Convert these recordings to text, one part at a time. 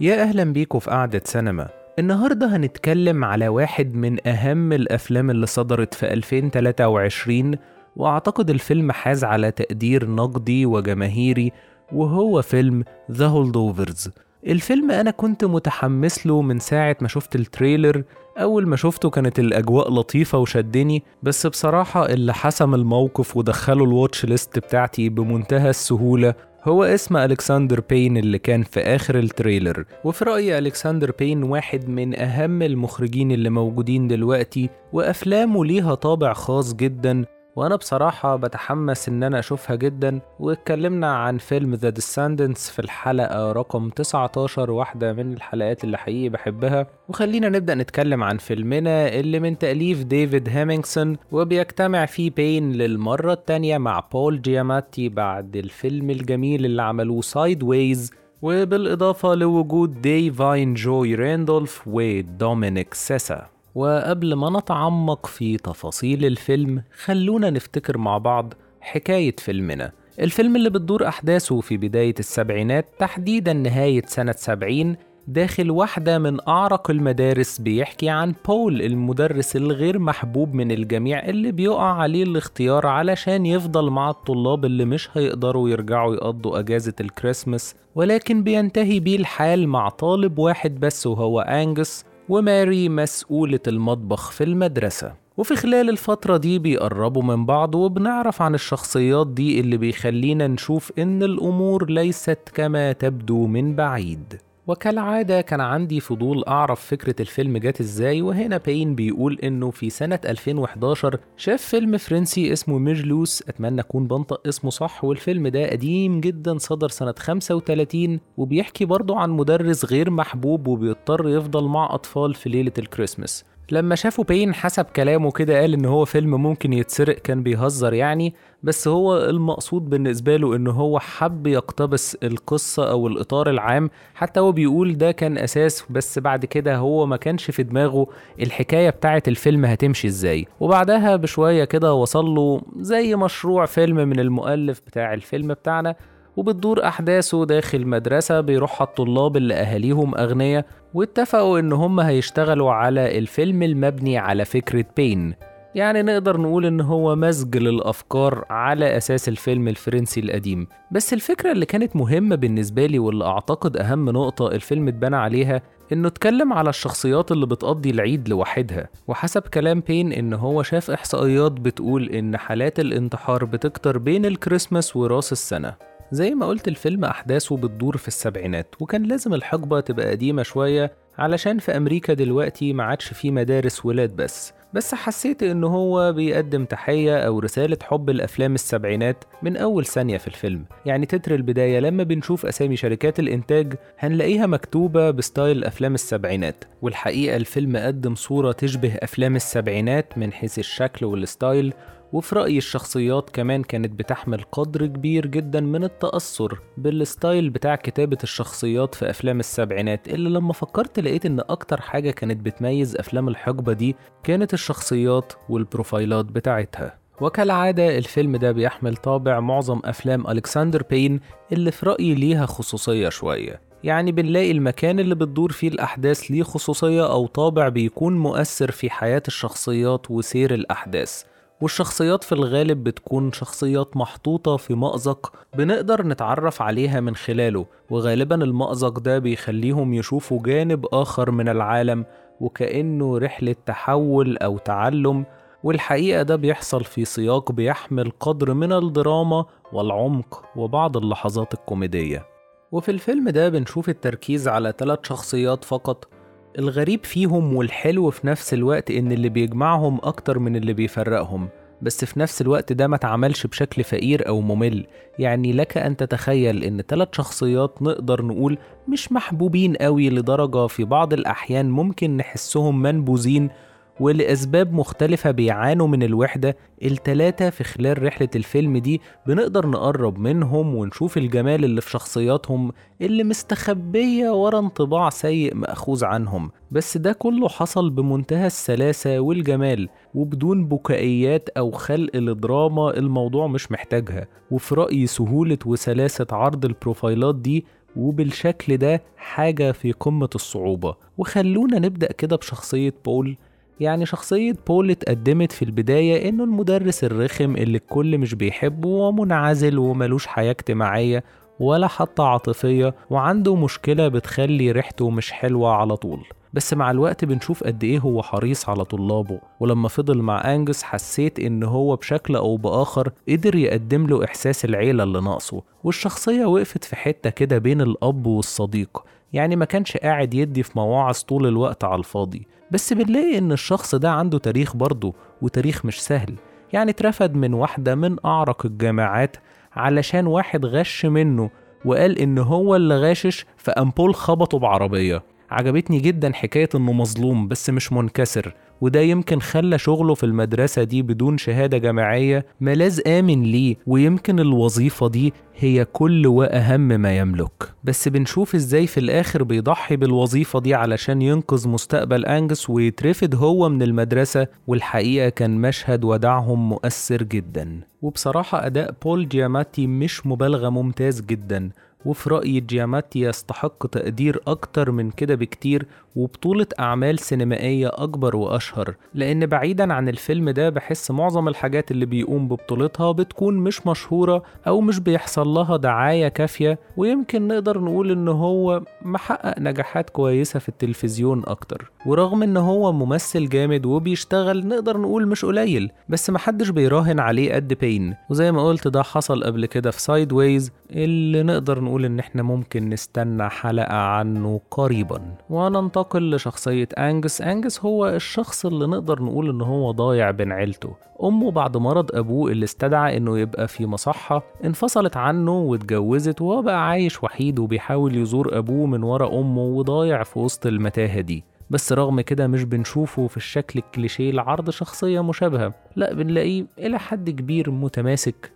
يا أهلا بيكم في قعدة سينما. النهاردة هنتكلم على واحد من أهم الأفلام اللي صدرت في 2023 وأعتقد الفيلم حاز على تقدير نقدي وجماهيري وهو فيلم The Holdovers الفيلم أنا كنت متحمس له من ساعة ما شفت ال trailer. أول ما شفته كانت الأجواء لطيفة وشدني بس بصراحة اللي حسم الموقف ودخله ال watch list بتاعتي بمنتهى السهولة هو اسم ألكسندر بين اللي كان في آخر ال trailer وفي رأيي ألكسندر بين واحد من أهم المخرجين اللي موجودين دلوقتي وأفلامه ليها طابع خاص جدا وأنا بصراحة بتحمس إن أنا أشوفها جدا. واتكلمنا عن فيلم The Descendants في الحلقة رقم 19 واحدة من الحلقات اللي حقيقي بحبها. وخلينا نبدأ نتكلم عن فيلمنا اللي من تأليف ديفيد هيمينغسون وبيجتمع فيه بين للمرة التانية مع بول جياماتي بعد الفيلم الجميل اللي عملوه Sideways وبالإضافة لوجود ديفاين جوي راندولف ودومينيك سيسا. وقبل ما نتعمق في تفاصيل الفيلم خلونا نفتكر مع بعض حكاية فيلمنا. الفيلم اللي بتدور أحداثه في بداية السبعينات تحديدا نهاية سنة سبعين داخل واحدة من أعرق المدارس بيحكي عن بول المدرس الغير محبوب من الجميع اللي بيقع عليه الاختيار علشان يفضل مع الطلاب اللي مش هيقدروا يرجعوا يقضوا أجازة الكريسماس ولكن بينتهي بيه الحال مع طالب واحد بس وهو أنجس. وماري مسؤولة المطبخ في المدرسة. وفي خلال الفترة دي بيقربوا من بعض وبنعرف عن الشخصيات دي اللي بيخلينا نشوف إن الأمور ليست كما تبدو من بعيد. وكالعادة كان عندي فضول أعرف فكرة الفيلم جات إزاي وهنا باين بيقول إنه في سنة 2011 شاف فيلم فرنسي اسمه ميرلوس أتمنى أكون بنطق اسمه صح والفيلم ده قديم جدا صدر سنة 35 وبيحكي برضه عن مدرس غير محبوب وبيضطر يفضل مع أطفال في ليلة الكريسماس. لما شافوا بين حسب كلامه كده قال إن هو فيلم ممكن يتسرق كان بيهزر يعني. بس هو المقصود بالنسبة له إن هو حب يقتبس القصة أو الإطار العام. حتى هو بيقول ده كان أساس بس بعد كده هو ما كانش في دماغه الحكاية بتاعة الفيلم هتمشي إزاي. وبعدها بشوية كده وصل له زي مشروع فيلم من المؤلف بتاع الفيلم بتاعنا. وبتدور أحداثه داخل مدرسة بيروحها الطلاب اللي أهاليهم أغنياء واتفقوا إن هم هيشتغلوا على الفيلم المبني على فكرة بين. يعني نقدر نقول إن هو مزج للأفكار على أساس الفيلم الفرنسي القديم. بس الفكرة اللي كانت مهمة بالنسبة لي واللي أعتقد أهم نقطة الفيلم اتبنى عليها إنه اتكلم على الشخصيات اللي بتقضي العيد لوحدها. وحسب كلام بين إن هو شاف إحصائيات بتقول إن حالات الانتحار بتكتر بين الكريسماس وراس السنة. زي ما قلت الفيلم أحداثه بتدور في السبعينات وكان لازم الحقبة تبقى قديمة شوية علشان في أمريكا دلوقتي ما عادش فيه مدارس ولاد بس. بس حسيت إن هو بيقدم تحية أو رسالة حب الأفلام السبعينات من أول ثانية في الفيلم. يعني تتر البداية لما بنشوف أسامي شركات الإنتاج هنلاقيها مكتوبة ب style أفلام السبعينات. والحقيقة الفيلم قدم صورة تشبه أفلام السبعينات من حيث الشكل وال style وفي رأيي الشخصيات كمان كانت بتحمل قدر كبير جدا من التأثر بال style بتاع كتابة الشخصيات في أفلام السبعينات اللي لما فكرت لقيت إن أكتر حاجة كانت بتميز أفلام الحقبة دي كانت الشخصيات والبروفايلات بتاعتها. وكالعادة الفيلم ده بيحمل طابع معظم أفلام ألكسندر بين اللي في رأيي ليها خصوصية شوية. يعني بنلاقي المكان اللي بتدور فيه الأحداث ليه خصوصية أو طابع بيكون مؤثر في حياة الشخصيات وسير الأحداث. والشخصيات في الغالب بتكون شخصيات محطوطة في مأزق بنقدر نتعرف عليها من خلاله وغالبا المأزق ده بيخليهم يشوفوا جانب آخر من العالم وكأنه رحلة تحول أو تعلم والحقيقة ده بيحصل في سياق بيحمل قدر من الدراما والعمق وبعض اللحظات الكوميدية. وفي الفيلم ده بنشوف التركيز على ثلاث شخصيات فقط الغريب فيهم والحلو في نفس الوقت إن اللي بيجمعهم أكتر من اللي بيفرقهم بس في نفس الوقت ده ما اتعملش بشكل فقير أو ممل. يعني لك أن تتخيل إن ثلاث شخصيات نقدر نقول مش محبوبين قوي لدرجة في بعض الأحيان ممكن نحسهم منبوذين ولأسباب مختلفة بيعانوا من الوحدة التلاتة في خلال رحلة الفيلم دي بنقدر نقرب منهم ونشوف الجمال اللي في شخصياتهم اللي مستخبية ورا انطباع سيء مأخوذ عنهم. بس ده كله حصل بمنتهى السلاسة والجمال وبدون بكائيات أو خلق لدراما الموضوع مش محتاجها. وفي رأيي سهولة وسلاسة عرض البروفايلات دي وبالشكل ده حاجة في قمة الصعوبة. وخلونا نبدأ كده بشخصية بول يعني شخصية بول اتقدمت في البداية إنه المدرس الرخم اللي الكل مش بيحبه ومنعزل وملوش حياة اجتماعية ولا حتى عاطفية وعنده مشكلة بتخلي ريحته مش حلوة على طول. بس مع الوقت بنشوف قد إيه هو حريص على طلابه ولما فضل مع أنجس حسيت إن هو بشكل أو بآخر قدر يقدم له إحساس العيلة اللي ناقصه. والشخصية وقفت في حتة كده بين الأب والصديق يعني ما كانش قاعد يدي في مواعظ طول الوقت على الفاضي. بس بنلاقي إن الشخص ده عنده تاريخ برضه وتاريخ مش سهل. يعني اترفد من واحدة من أعرق الجامعات علشان واحد غش منه وقال إن هو اللي غاشش فأمبول خبطه بعربية. عجبتني جدا حكاية إنه مظلوم بس مش منكسر وده يمكن خلى شغله في المدرسة دي بدون شهادة جامعية ملاذ آمن ليه ويمكن الوظيفة دي هي كل وأهم ما يملك. بس بنشوف إزاي في الآخر بيضحي بالوظيفة دي علشان ينقذ مستقبل أنجس ويترفد هو من المدرسة والحقيقة كان مشهد وداعهم مؤثر جدا. وبصراحة أداء بول جياماتي مش مبالغة ممتاز جدا وفي رأيي جياماتي يستحق تقدير أكتر من كده بكتير وبطولة أعمال سينمائية أكبر وأشهر لأن بعيدا عن الفيلم ده بحس معظم الحاجات اللي بيقوم ببطولتها بتكون مش مشهورة أو مش بيحصل لها دعاية كافية ويمكن نقدر نقول إن هو محقق نجاحات كويسة في التلفزيون أكتر. ورغم إن هو ممثل جامد وبيشتغل نقدر نقول مش قليل بس محدش بيراهن عليه قد بين وزي ما قلت ده حصل قبل كده في Sideways اللي نقدر نقول إن إحنا ممكن نستنى حلقة عنه قريبا. وننتقل ننتقل لشخصية أنجس. أنجس هو الشخص اللي نقدر نقول إن هو ضايع بين عيلته. أمه بعد مرض أبوه اللي استدعى إنه يبقى في مصحة انفصلت عنه واتجوزت وهو بقى عايش وحيد وبيحاول يزور أبوه من ورا أمه وضايع في وسط المتاهة دي. بس رغم كده مش بنشوفه في الشكل الكليشيه لعرض شخصية مشابهة. لا بنلاقيه إلى حد كبير متماسك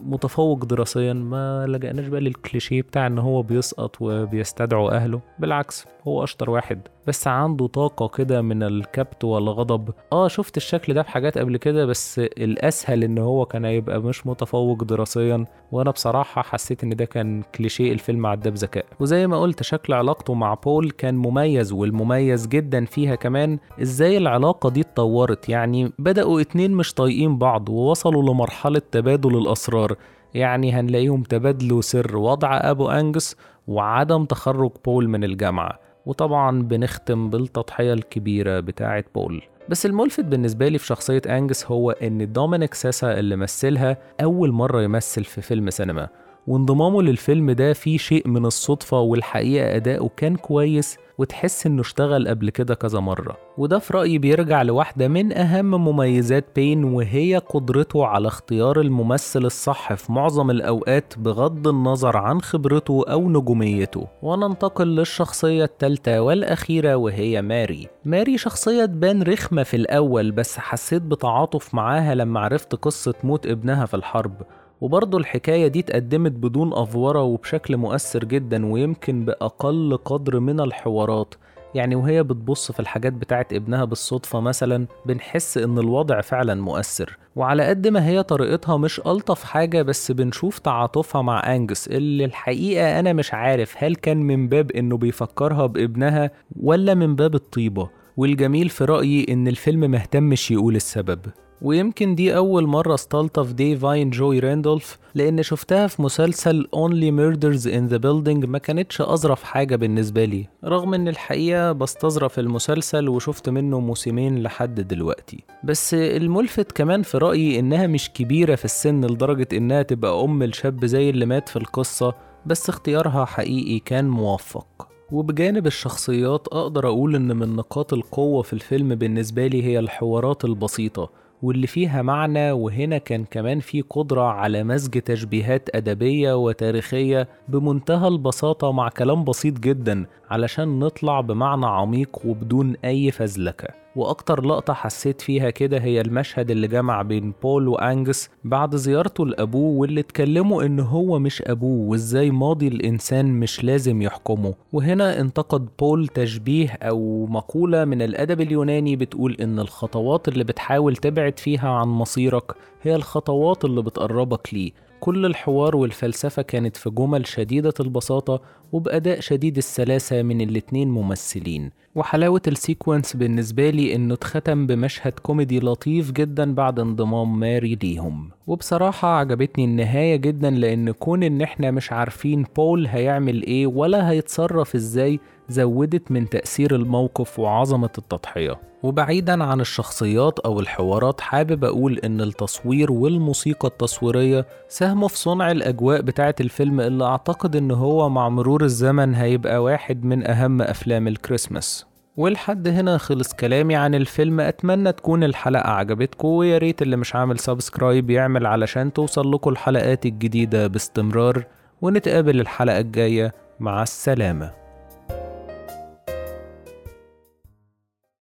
متفوق دراسيا. ما لجأناش بقى للكليشيه بتاع إن هو بيسقط وبيستدعو أهله. بالعكس هو أشطر واحد. بس عنده طاقة كده من الكبت والغضب. آه شفت الشكل ده في حاجات قبل كده بس الأسهل إن هو كان يبقى مش متفوق دراسيا. وأنا بصراحة حسيت إن ده كان كليشيه الفيلم عداه بذكاء وزي ما قلت شكل علاقته مع بول كان مميز والمميز جدا فيها كمان إزاي العلاقة دي اتطورت. يعني بدأوا اتنين مش طايقين بعض ووصلوا لمرحلة تبادل الأسرار. يعني هنلاقيهم تبادلوا سر وضع أبو أنجس وعدم تخرج بول من الجامعة. وطبعا بنختم بالتضحية الكبيرة بتاعة بول. بس الملفت بالنسبة لي في شخصية أنجس هو إن دومينيك سيسا اللي مثلها أول مرة يمثل في فيلم سينما. وانضمامه للفيلم ده فيه شيء من الصدفة والحقيقة أداؤه كان كويس وتحس إنه اشتغل قبل كده كذا مرة. وده في رأيي بيرجع لواحدة من أهم مميزات بين وهي قدرته على اختيار الممثل الصح في معظم الأوقات بغض النظر عن خبرته أو نجوميته. وننتقل للشخصية الثالثة والأخيرة وهي ماري. ماري شخصية تبان رخمة في الأول بس حسيت بتعاطف معاها لما عرفت قصة موت ابنها في الحرب. وبرضه الحكاية دي اتقدمت بدون أفورة وبشكل مؤثر جدا ويمكن بأقل قدر من الحوارات. يعني وهي بتبص في الحاجات بتاعت ابنها بالصدفة مثلا بنحس إن الوضع فعلا مؤثر. وعلى قد ما هي طريقتها مش ألطف حاجة بس بنشوف تعاطفها مع أنجس اللي الحقيقة أنا مش عارف هل كان من باب إنه بيفكرها بابنها ولا من باب الطيبة. والجميل في رأيي إن الفيلم مهتمش يقول السبب ويمكن دي أول مرة استلطف ديفاين جوي راندولف لأن شفتها في مسلسل Only Murders in the Building ما كانتش أظرف حاجة بالنسبة لي رغم إن الحقيقة بستظرف المسلسل وشفت منه موسمين لحد دلوقتي. بس الملفت كمان في رأيي إنها مش كبيرة في السن لدرجة إنها تبقى أم الشاب زي اللي مات في القصة بس اختيارها حقيقي كان موفق. وبجانب الشخصيات أقدر أقول إن من نقاط القوة في الفيلم بالنسبة لي هي الحوارات البسيطة واللي فيها معنى وهنا كان كمان في قدرة على مزج تشبيهات أدبية وتاريخية بمنتهى البساطة مع كلام بسيط جدا علشان نطلع بمعنى عميق وبدون أي فزلكة. وأكتر لقطة حسيت فيها كده هي المشهد اللي جمع بين بول وأنجس بعد زيارته لأبوه واللي اتكلموا إن هو مش أبوه وإزاي ماضي الإنسان مش لازم يحكمه. وهنا انتقد بول تشبيه أو مقولة من الأدب اليوناني بتقول إن الخطوات اللي بتحاول تبعد فيها عن مصيرك هي الخطوات اللي بتقربك ليه. كل الحوار والفلسفة كانت في جمل شديدة البساطة وبأداء شديد السلاسة من الاتنين ممثلين. وحلاوة ال sequence بالنسبة لي إنه اتختم بمشهد كوميدي لطيف جدا بعد انضمام ماري ليهم. وبصراحة عجبتني النهاية جدا لأن كون إن إحنا مش عارفين بول هيعمل إيه ولا هيتصرف إزاي زودت من تأثير الموقف وعظمة التضحية. وبعيدا عن الشخصيات أو الحوارات حابب أقول إن التصوير والموسيقى التصويرية ساهموا في صنع الأجواء بتاعة الفيلم اللي أعتقد إن هو مع مرور الزمن هيبقى واحد من أهم أفلام الكريسماس. ولحد هنا خلص كلامي عن الفيلم. أتمنى تكون الحلقة عجبتكم ويا ريت اللي مش عامل subscribe يعمل علشان توصل لكم الحلقات الجديدة باستمرار. ونتقابل الحلقة الجاية. مع السلامة.